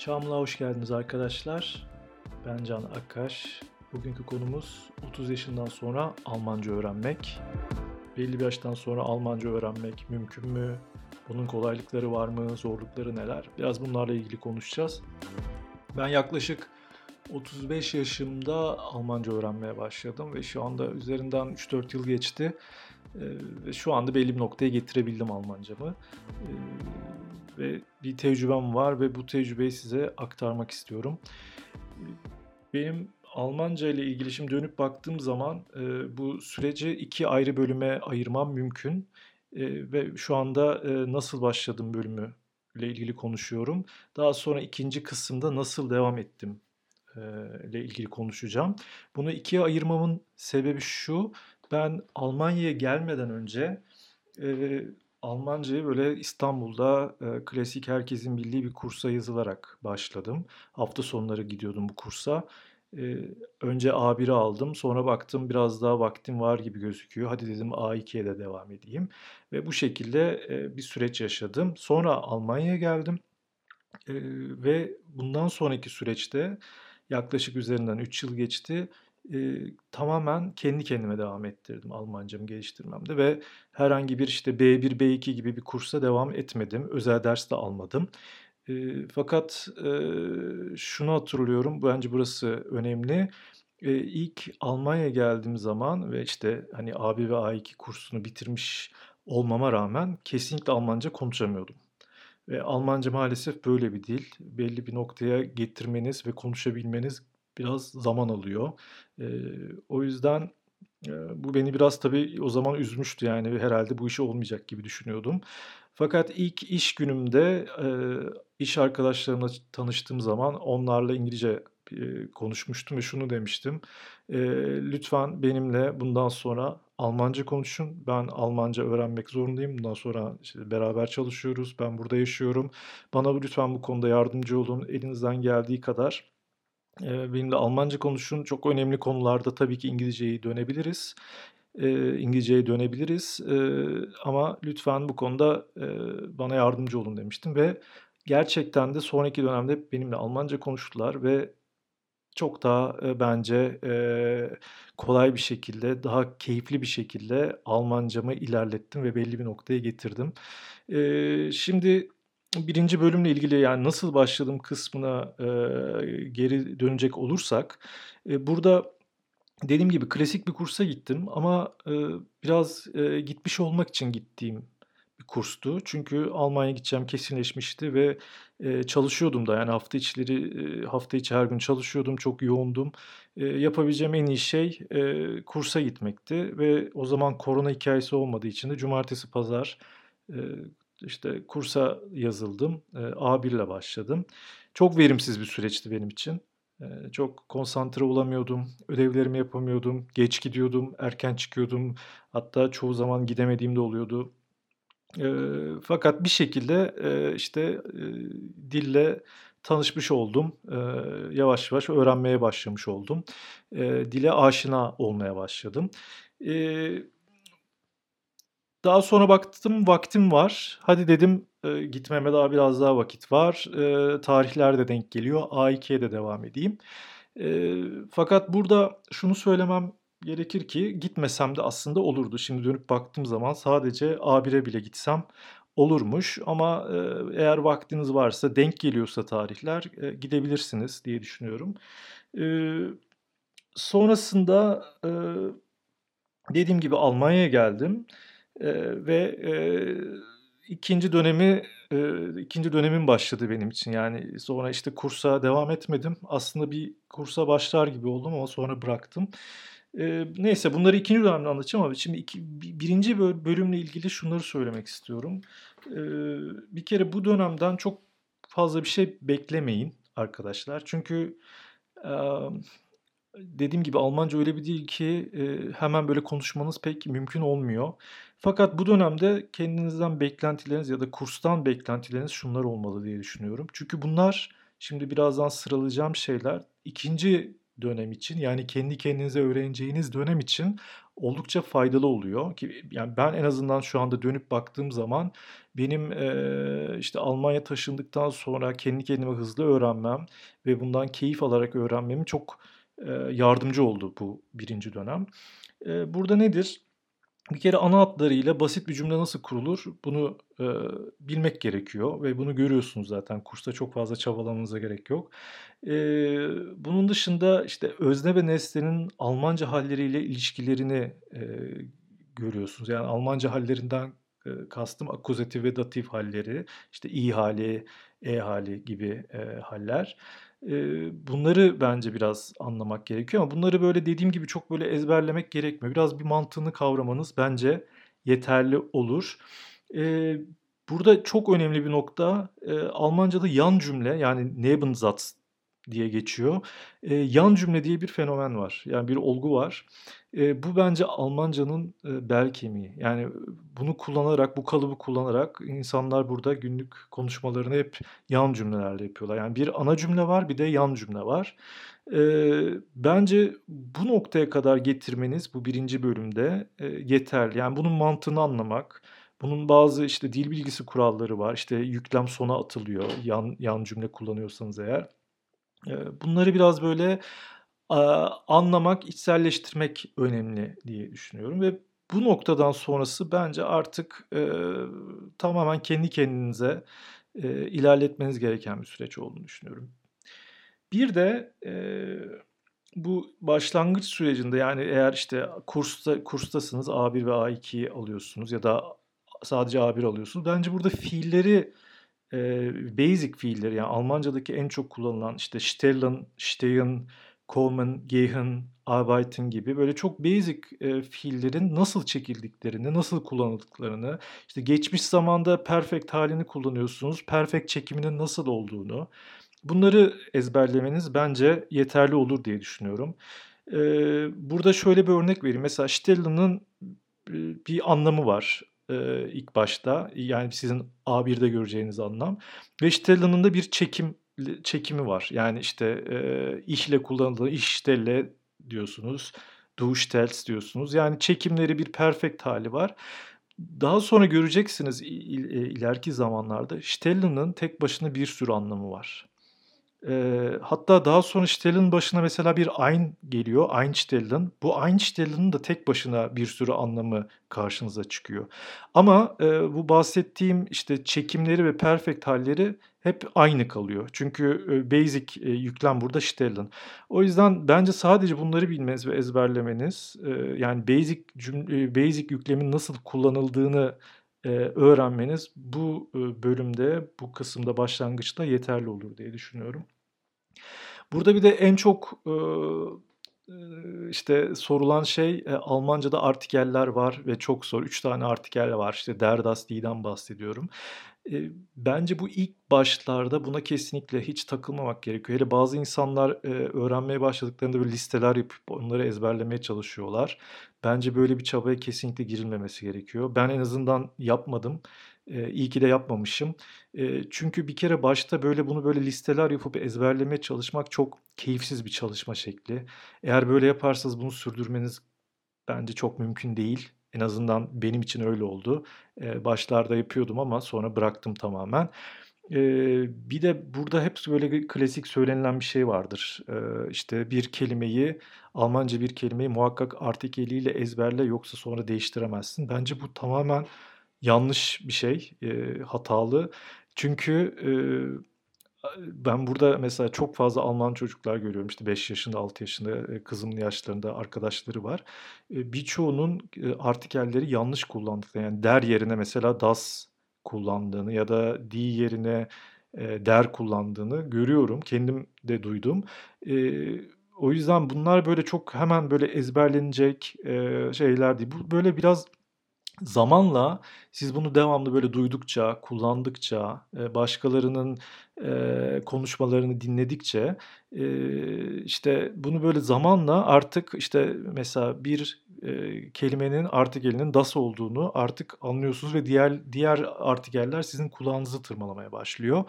Çamlığa hoş geldiniz arkadaşlar. Ben Can Akkaş. Bugünkü konumuz 30 yaşından sonra Almanca öğrenmek. Belli bir yaştan sonra Almanca öğrenmek mümkün mü? Bunun kolaylıkları var mı? Zorlukları neler? Biraz bunlarla ilgili konuşacağız. Ben yaklaşık 35 yaşımda Almanca öğrenmeye başladım ve şu anda üzerinden 3-4 yıl geçti. Ee, ve şu anda belli bir noktaya getirebildim Almancamı. Ve bir tecrübem var ve bu tecrübeyi size aktarmak istiyorum. Benim Almanca ile ilgili şimdi dönüp baktığım zaman e, bu süreci iki ayrı bölüme ayırmam mümkün. E, ve şu anda e, nasıl başladım bölümü ile ilgili konuşuyorum. Daha sonra ikinci kısımda nasıl devam ettim e, ile ilgili konuşacağım. Bunu ikiye ayırmamın sebebi şu. Ben Almanya'ya gelmeden önce e, Almancayı böyle İstanbul'da e, klasik herkesin bildiği bir kursa yazılarak başladım. Hafta sonları gidiyordum bu kursa. E, önce A1'i aldım. Sonra baktım biraz daha vaktim var gibi gözüküyor. Hadi dedim A2'ye de devam edeyim. Ve bu şekilde e, bir süreç yaşadım. Sonra Almanya'ya geldim. E, ve bundan sonraki süreçte yaklaşık üzerinden 3 yıl geçti e, tamamen kendi kendime devam ettirdim Almancamı geliştirmemde ve herhangi bir işte B1, B2 gibi bir kursa devam etmedim. Özel ders de almadım. E, fakat e, şunu hatırlıyorum, bence burası önemli. E, ilk Almanya'ya geldiğim zaman ve işte hani A1 ve A2 kursunu bitirmiş olmama rağmen kesinlikle Almanca konuşamıyordum. Ve Almanca maalesef böyle bir dil. Belli bir noktaya getirmeniz ve konuşabilmeniz biraz zaman alıyor. E, o yüzden e, bu beni biraz tabii o zaman üzmüştü yani herhalde bu iş olmayacak gibi düşünüyordum. Fakat ilk iş günümde e, iş arkadaşlarımla tanıştığım zaman onlarla İngilizce e, konuşmuştum ve şunu demiştim. E, lütfen benimle bundan sonra Almanca konuşun. Ben Almanca öğrenmek zorundayım. Bundan sonra işte beraber çalışıyoruz. Ben burada yaşıyorum. Bana lütfen bu konuda yardımcı olun. Elinizden geldiği kadar benimle Almanca konuşun. Çok önemli konularda tabii ki İngilizceyi dönebiliriz. İngilizceye dönebiliriz, ama lütfen bu konuda, bana yardımcı olun demiştim ve gerçekten de sonraki dönemde benimle Almanca konuştular ve çok daha, bence, kolay bir şekilde, daha keyifli bir şekilde Almancamı ilerlettim ve belli bir noktaya getirdim. Şimdi birinci bölümle ilgili yani nasıl başladım kısmına e, geri dönecek olursak e, burada dediğim gibi klasik bir kursa gittim ama e, biraz e, gitmiş olmak için gittiğim bir kurstu. Çünkü Almanya'ya gideceğim kesinleşmişti ve e, çalışıyordum da yani hafta içleri e, hafta içi her gün çalışıyordum çok yoğundum. E, yapabileceğim en iyi şey e, kursa gitmekti ve o zaman korona hikayesi olmadığı için de cumartesi pazar işte kursa yazıldım. E, A1 ile başladım. Çok verimsiz bir süreçti benim için. Çok konsantre olamıyordum. Ödevlerimi yapamıyordum. Geç gidiyordum, erken çıkıyordum. Hatta çoğu zaman gidemediğim de oluyordu. Fakat bir şekilde işte dille tanışmış oldum. Yavaş yavaş öğrenmeye başlamış oldum. Dile aşina olmaya başladım. E, daha sonra baktım vaktim var. Hadi dedim e, gitmeme daha biraz daha vakit var. E, tarihler de denk geliyor. A2'ye de devam edeyim. E, fakat burada şunu söylemem gerekir ki gitmesem de aslında olurdu. Şimdi dönüp baktığım zaman sadece A1'e bile gitsem olurmuş. Ama e, eğer vaktiniz varsa denk geliyorsa tarihler e, gidebilirsiniz diye düşünüyorum. E, sonrasında e, dediğim gibi Almanya'ya geldim. Eee, ve, eee, 2'nci dönemi, eee, 2'nci dönemim başladı benim için. Yani sonra, işte, kursa devam etmedim. Aslında bir kursa başlar gibi oldum ama sonra bıraktım. Eee, neyse bunları 2'nci dönemde anlatacağım ama şimdi iki bi 1'inci böl bölümle ilgili şunları söylemek istiyorum. Eee, bir kere bu dönemden çok fazla bir şey beklemeyin arkadaşlar. Çünkü, emm, dediğim gibi Almanca öyle bir dil ki, hemen böyle konuşmanız pek mümkün olmuyor. Fakat bu dönemde kendinizden beklentileriniz ya da kurstan beklentileriniz şunlar olmalı diye düşünüyorum. Çünkü bunlar şimdi birazdan sıralayacağım şeyler 2'nci dönem için yani kendi kendinize öğreneceğiniz dönem için oldukça faydalı oluyor ki yani ben en azından şu anda dönüp baktığım zaman benim e, işte Almanya taşındıktan sonra kendi kendime hızlı öğrenmem ve bundan keyif alarak öğrenmem çok yardımcı oldu bu birinci dönem. Burada nedir? Bir kere ana hatlarıyla basit bir cümle nasıl kurulur bunu e, bilmek gerekiyor ve bunu görüyorsunuz zaten kursta çok fazla çabalamanıza gerek yok. E, bunun dışında işte özne ve nesnenin Almanca halleriyle ilişkilerini e, görüyorsunuz. Yani Almanca hallerinden kastım akuzatif ve datif halleri, işte i hali, e hali gibi e, haller. Bunları bence biraz anlamak gerekiyor ama bunları böyle dediğim gibi çok böyle ezberlemek gerekmiyor. Biraz bir mantığını kavramanız bence yeterli olur. burada çok önemli bir nokta Almanca'da yan cümle yani Nebensatz diye geçiyor. yan cümle diye bir fenomen var. Yani bir olgu var. Eee, bu bence Almanca'nın, eee, bel kemiği. Yani, bunu kullanarak, bu kalıbı kullanarak insanlar burada günlük konuşmalarını hep yan cümlelerle yapıyorlar. Yani bir ana cümle var, bir de yan cümle var. Eee, bence bu noktaya kadar getirmeniz bu birinci bölümde, eee, yeterli. Yani bunun mantığını anlamak, bunun bazı, işte, dil bilgisi kuralları var. İşte, yüklem sona atılıyor yan yan cümle kullanıyorsanız eğer. Bunları biraz böyle anlamak, içselleştirmek önemli diye düşünüyorum ve bu noktadan sonrası bence artık, tamamen kendi kendinize, ilerletmeniz gereken bir süreç olduğunu düşünüyorum. Bir de, bu başlangıç sürecinde, yani, eğer, işte, kursta kurstasınız, A1 ve A2'yi alıyorsunuz ya da sadece A1 alıyorsunuz. Bence burada fiilleri, eee, basic fiilleri, yani, Almancadaki en çok kullanılan, işte, stellen, stehen kommen, gehen, arbeiten gibi böyle çok basic e, fiillerin nasıl çekildiklerini, nasıl kullanıldıklarını, işte geçmiş zamanda perfect halini kullanıyorsunuz, perfect çekiminin nasıl olduğunu, bunları ezberlemeniz bence yeterli olur diye düşünüyorum. E, burada şöyle bir örnek vereyim. Mesela Stellen'ın bir anlamı var e, ilk başta. Yani sizin A1'de göreceğiniz anlam. Ve Stellen'ın da bir çekim çekimi var. Yani işte e, işle kullanılan iştelle diyorsunuz. Du stellst diyorsunuz. Yani çekimleri bir perfect hali var. Daha sonra göreceksiniz ileriki zamanlarda Stellen'ın tek başına bir sürü anlamı var. E, hatta daha sonra Stell'in başına mesela bir Ein geliyor. Einstellen. Bu Einstellen'ın da tek başına bir sürü anlamı karşınıza çıkıyor. Ama e, bu bahsettiğim işte çekimleri ve perfect halleri hep aynı kalıyor. Çünkü basic e, yüklem burada Stellen. O yüzden bence sadece bunları bilmeniz ve ezberlemeniz yani basic cümle, basic yüklemin nasıl kullanıldığını öğrenmeniz bu bölümde, bu kısımda başlangıçta yeterli olur diye düşünüyorum. Burada bir de en çok işte sorulan şey Almanca'da artikeller var ve çok zor. Üç tane artikel var. İşte der, das, bahsediyorum. Bence bu ilk başlarda buna kesinlikle hiç takılmamak gerekiyor. Hele bazı insanlar öğrenmeye başladıklarında böyle listeler yapıp onları ezberlemeye çalışıyorlar. Bence böyle bir çabaya kesinlikle girilmemesi gerekiyor. Ben en azından yapmadım. Eee, iyi ki de yapmamışım. Eee, çünkü bir kere başta böyle bunu böyle listeler yapıp ezberlemeye çalışmak çok keyifsiz bir çalışma şekli. Eğer böyle yaparsanız bunu sürdürmeniz bence çok mümkün değil. En azından benim için öyle oldu. Başlarda yapıyordum ama sonra bıraktım tamamen. Bir de burada hep böyle klasik söylenilen bir şey vardır. Eee, işte bir kelimeyi, Almanca bir kelimeyi muhakkak artikeliyle ezberle yoksa sonra değiştiremezsin. Bence bu tamamen yanlış bir şey, hatalı. Çünkü, ben burada mesela çok fazla Alman çocuklar görüyorum. İşte 5 yaşında, 6 yaşında, eee, kızımın yaşlarında arkadaşları var. Eee, birçoğunun, eee, artikelleri yanlış kullandıklarını, yani der yerine mesela das kullandığını ya da die yerine, der kullandığını görüyorum. Kendim de duydum. O yüzden bunlar böyle çok hemen böyle ezberlenecek, şeyler değil. Bu böyle biraz Zamanla siz bunu devamlı böyle duydukça, kullandıkça, eee, başkalarının, eee, konuşmalarını dinledikçe, eee, işte, bunu böyle zamanla artık, işte, mesela bir, kelimenin artikelinin das olduğunu artık anlıyorsunuz ve diğer diğer artikeller sizin kulağınızı tırmalamaya başlıyor.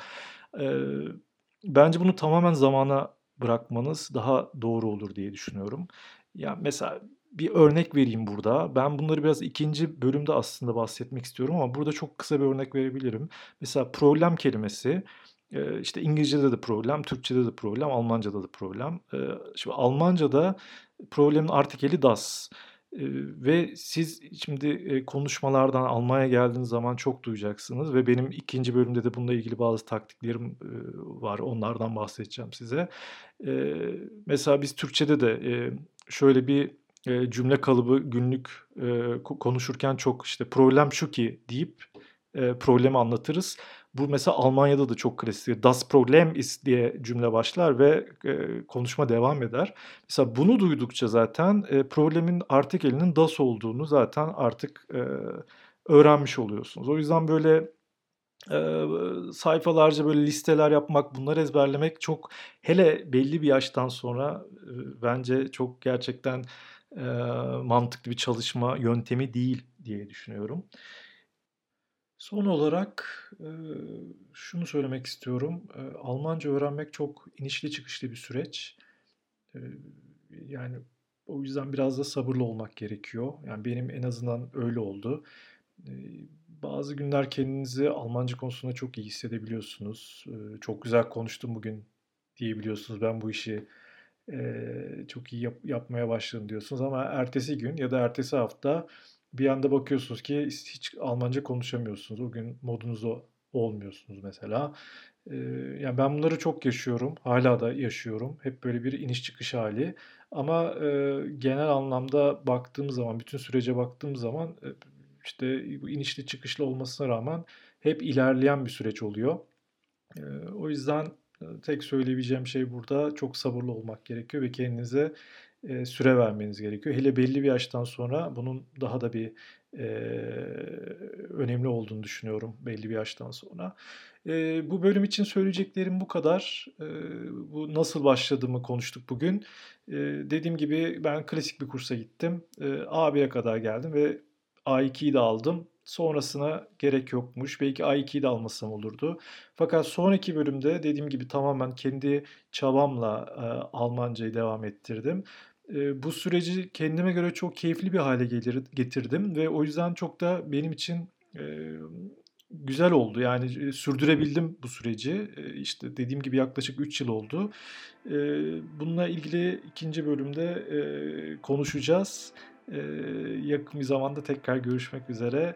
Bence bunu tamamen zamana bırakmanız daha doğru olur diye düşünüyorum. Ya mesela bir örnek vereyim burada. Ben bunları biraz ikinci bölümde aslında bahsetmek istiyorum ama burada çok kısa bir örnek verebilirim. Mesela problem kelimesi işte İngilizce'de de problem, Türkçe'de de problem, Almanca'da da problem. Şimdi Almanca'da problemin artikeli das. Ve siz şimdi konuşmalardan Almanya geldiğiniz zaman çok duyacaksınız ve benim ikinci bölümde de bununla ilgili bazı taktiklerim var. Onlardan bahsedeceğim size. Mesela biz Türkçe'de de şöyle bir cümle kalıbı günlük konuşurken çok işte problem şu ki deyip problemi anlatırız. Bu mesela Almanya'da da çok klasik. Das Problem ist diye cümle başlar ve e, konuşma devam eder. Mesela bunu duydukça zaten e, problemin artikelinin das olduğunu zaten artık e, öğrenmiş oluyorsunuz. O yüzden böyle e, sayfalarca böyle listeler yapmak, bunları ezberlemek çok hele belli bir yaştan sonra e, bence çok gerçekten e, mantıklı bir çalışma yöntemi değil diye düşünüyorum. Son olarak şunu söylemek istiyorum. Almanca öğrenmek çok inişli çıkışlı bir süreç. Yani o yüzden biraz da sabırlı olmak gerekiyor. Yani benim en azından öyle oldu. Bazı günler kendinizi Almanca konusunda çok iyi hissedebiliyorsunuz. Çok güzel konuştum bugün diyebiliyorsunuz. Ben bu işi çok iyi yap- yapmaya başladım diyorsunuz ama ertesi gün ya da ertesi hafta bir anda bakıyorsunuz ki hiç Almanca konuşamıyorsunuz. O gün modunuzda olmuyorsunuz mesela. Ee, yani ben bunları çok yaşıyorum. Hala da yaşıyorum. Hep böyle bir iniş çıkış hali. Ama e, genel anlamda baktığım zaman, bütün sürece baktığım zaman e, işte bu inişli çıkışlı olmasına rağmen hep ilerleyen bir süreç oluyor. E, o yüzden tek söyleyebileceğim şey burada çok sabırlı olmak gerekiyor ve kendinize e, süre vermeniz gerekiyor. Hele belli bir yaştan sonra bunun daha da bir e, önemli olduğunu düşünüyorum belli bir yaştan sonra. E, bu bölüm için söyleyeceklerim bu kadar. E, bu nasıl başladığımı konuştuk bugün. E, dediğim gibi ben klasik bir kursa gittim. E, A1'e kadar geldim ve A2'yi de aldım. Sonrasına gerek yokmuş. Belki A2'yi de almasam olurdu. Fakat sonraki bölümde dediğim gibi tamamen kendi çabamla e, Almancayı devam ettirdim bu süreci kendime göre çok keyifli bir hale gelir, getirdim ve o yüzden çok da benim için güzel oldu. Yani sürdürebildim bu süreci. İşte dediğim gibi yaklaşık 3 yıl oldu. bununla ilgili ikinci bölümde konuşacağız. yakın bir zamanda tekrar görüşmek üzere.